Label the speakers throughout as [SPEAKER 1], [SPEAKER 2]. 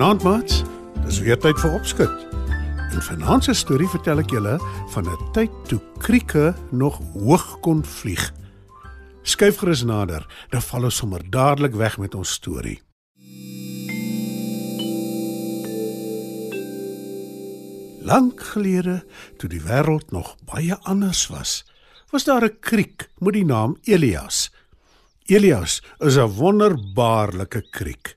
[SPEAKER 1] Vanaand maats, dis weer tyd vir opskud. In vanaand se storie vertel ek julle van 'n tyd toe krieke nog hoog kon vlieg. Skuif gerus nader, dan val ons sommer dadelik weg met ons storie. Lank gelede, toe die wêreld nog baie anders was, was daar 'n kriek met die naam Elias. Elias is 'n wonderbaarlike kriek.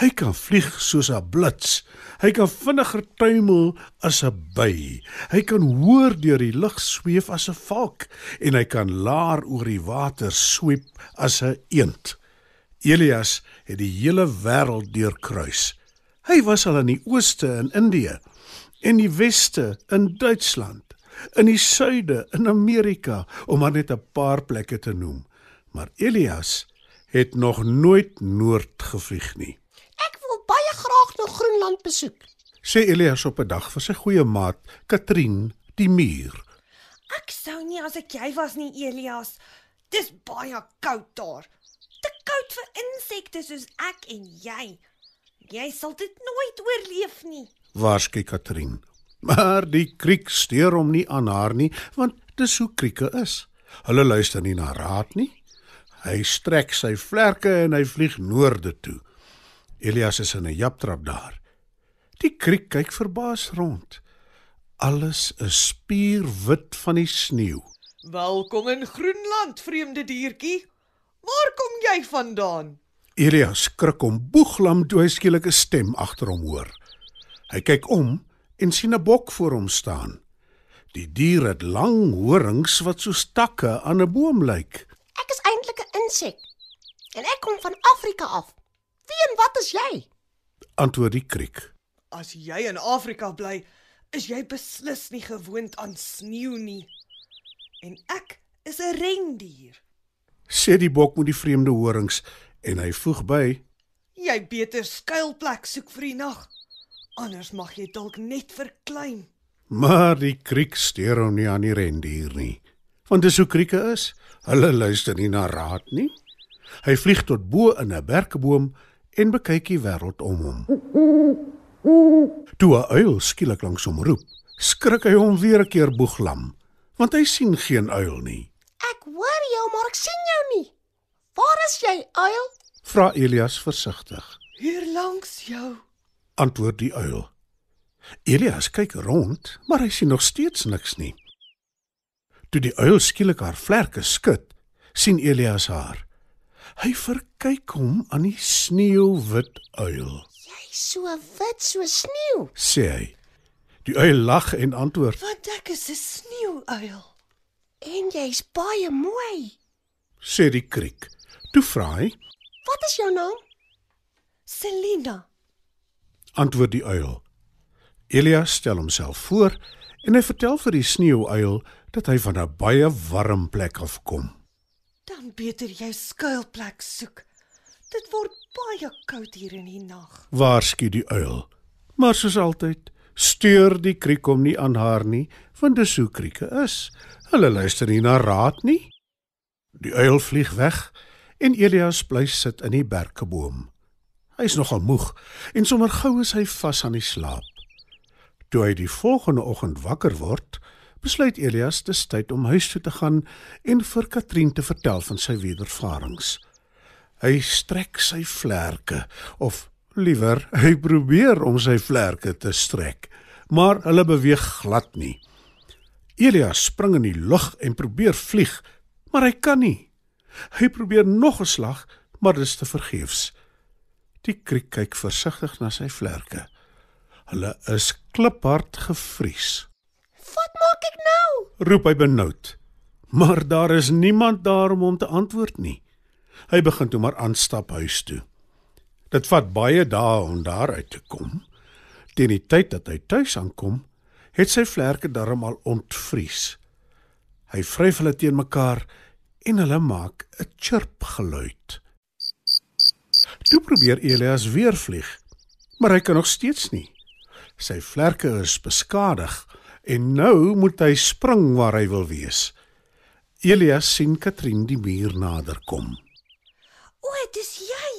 [SPEAKER 1] Hy kan vlieg soos 'n blits. Hy kan vinniger tuimel as 'n by. Hy kan hoër deur die lug sweef as 'n valk en hy kan laer oor die water sweep as 'n eend. Elias het die hele wêreld deurkruis. Hy was al in die ooste in Indië, in die weste in Duitsland, in die suide in Amerika om maar net 'n paar plekke te noem. Maar Elias het nog nooit noord gevlieg nie.
[SPEAKER 2] Baie graag na Groenland besoek.
[SPEAKER 1] Sê Elias op 'n dag vir sy goeie maat Katrien die muur.
[SPEAKER 3] Ek sou nie as ek jy was nie, Elias. Dis baie koud daar. Te koud vir insekte soos ek en jy. Jy sal dit nooit oorleef nie.
[SPEAKER 1] Waarskynlik Katrien. Maar die kriek steur hom nie aan haar nie, want dis hoe krieke is. Hulle luister nie na raad nie. Hy strek sy vlerke en hy vlieg noorde toe. Elias is in 'n japtrap daar. Die kriek kyk verbaas rond. Alles is spierwit van die sneeu.
[SPEAKER 4] Welkom in Groenland, vreemde diertjie. Waar kom jy vandaan?
[SPEAKER 1] Elias skrik om boeglam toe hy skielik 'n stem agter hom hoor. Hy kyk om en sien 'n bok voor hom staan. Die dier het lang horings wat soos takke aan 'n boom lyk.
[SPEAKER 2] Ek is eintlik 'n insek en ek kom van Afrika af. Wie en wat is jy?
[SPEAKER 1] Antwoord die kriek.
[SPEAKER 4] As jy in Afrika bly, is jy beslis nie gewoond aan sneeu nie. En ek is 'n rendier.
[SPEAKER 1] Sê die bok met die vreemde horings en hy voeg by:
[SPEAKER 4] Jy beter skuilplek soek vir die nag. Anders mag jy dalk net verklein.
[SPEAKER 1] Maar die kriek steur hom nie aan die rendier nie. Want dis hoe krieke is. Hulle luister nie na raad nie. Hy vlieg tot bo in 'n berkeboom en bekyk die wêreld om hom. Toe 'n uil skielik langs hom roep, skrik hy hom weer 'n keer boeglam, want hy sien geen uil nie.
[SPEAKER 2] Ek hoor jou, maar ek sien jou nie. Waar is jy, uil?
[SPEAKER 1] Vra Elias versigtig.
[SPEAKER 4] Hier langs jou.
[SPEAKER 1] Antwoord die uil. Elias kyk rond, maar hy sien nog steeds niks nie. Toe die uil skielik haar vlerke skud, sien Elias haar. Hy verkyk hom aan die sneeuwwit uil.
[SPEAKER 2] Jy's so wit so sneeu.
[SPEAKER 1] Sê hy. Die uil lag en antwoord:
[SPEAKER 4] Want ek is 'n sneeuuil.
[SPEAKER 2] En jy's baie mooi.
[SPEAKER 1] "Sê die kriek." Toe vra hy:
[SPEAKER 2] Wat is jou naam?
[SPEAKER 4] Selina,
[SPEAKER 1] antwoord die uil. Elias stel homself voor en hy vertel vir die sneeuuil dat hy van 'n baie warm plek af kom.
[SPEAKER 4] dan beter jy skuilplek soek. Dit word baie koud hier in die nag.
[SPEAKER 1] Waarsku die uil. Maar soos altyd, steur die kriek hom nie aan haar nie, want dis hoe krieke is. Hulle luister nie na raad nie. Die uil vlieg weg en Elias bly sit in die berkeboom. Hy is nogal moeg en sommer gou is hy vas aan die slaap. Toe hy die volgende oggend wakker word, besluit Elias dis tyd om huis toe te gaan en vir Katrien te vertel van sy wedervarings. Hy strek sy vlerke of liewer hy probeer om sy vlerke te strek, maar hulle beweeg glad nie. Elias spring in die lug en probeer vlieg, maar hy kan nie. Hy probeer nog 'n slag, maar dit is te vergeefs. Die kriek kyk versigtig na sy vlerke. Hulle is kliphard gevries.
[SPEAKER 2] Ek nou?
[SPEAKER 1] Roep hy benoud. Maar daar is niemand daar om hom te antwoord nie. Hy begin toe maar aanstap huis toe. Dit vat baie dae om daar uit te kom. Teen die tyd dat hy tuis aankom, het sy vlerke darm al ontvries. Hy vryf hulle teen mekaar en hulle maak 'n chirp geluid. Toe probeer Elias weer vlieg, maar hy kan nog steeds nie. Sy vlerke is beskadig en nou moet hy spring waar hy wil wees. Elias sien Katrien die muur nader kom.
[SPEAKER 4] O, dis jy.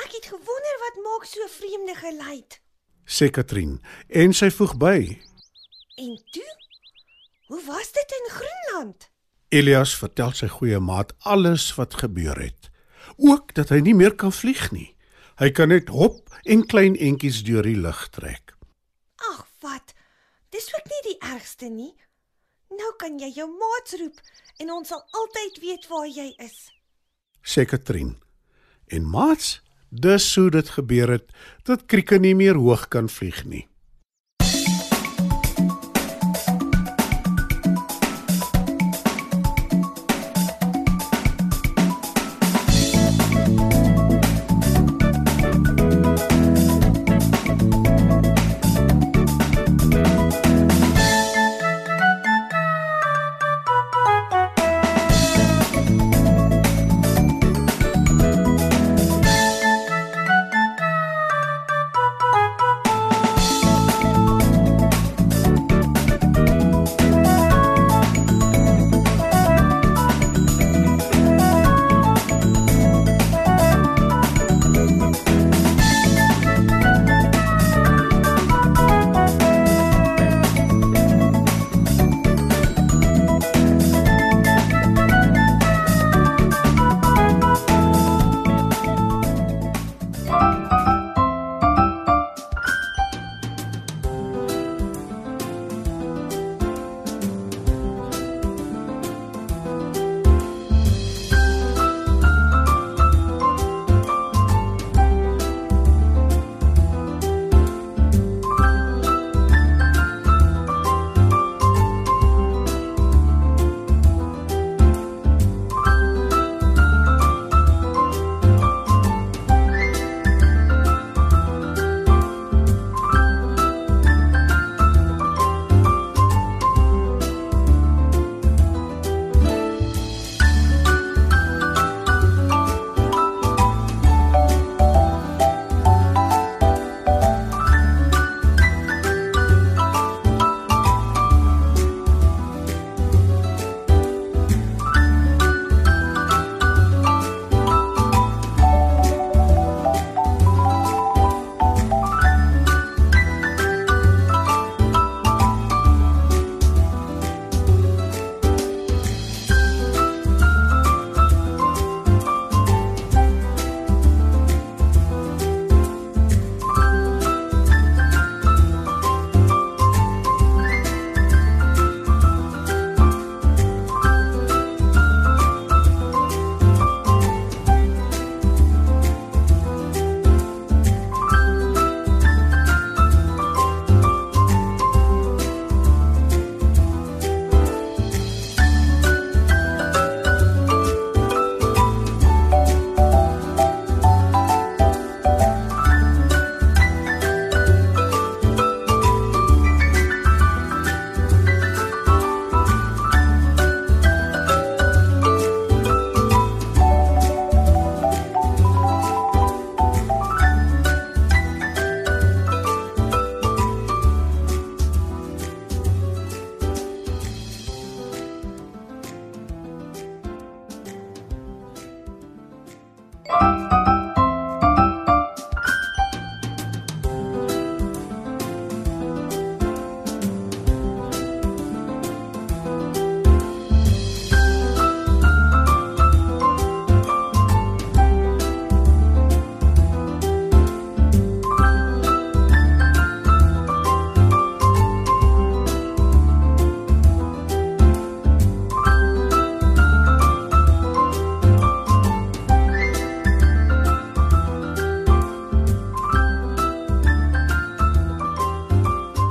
[SPEAKER 4] Ek het gewonder wat maak so vreemde geluid.
[SPEAKER 1] Sê Katrien en sy voeg by.
[SPEAKER 4] En toe? Hoe was dit in Groenland?
[SPEAKER 1] Elias vertel sy goeie maat alles wat gebeur het. Ook dat hy nie meer kan vlieg nie. Hy kan net hop en klein entjies deur die lug trek.
[SPEAKER 4] Ag, wat? Dis ook nie die ergste nie. Nou kan jy jou maats roep en ons sal altyd weet waar jy is.
[SPEAKER 1] Sê Katrien. En maats, dis hoe dit gebeur het dat krieke nie meer hoog kan vlieg nie.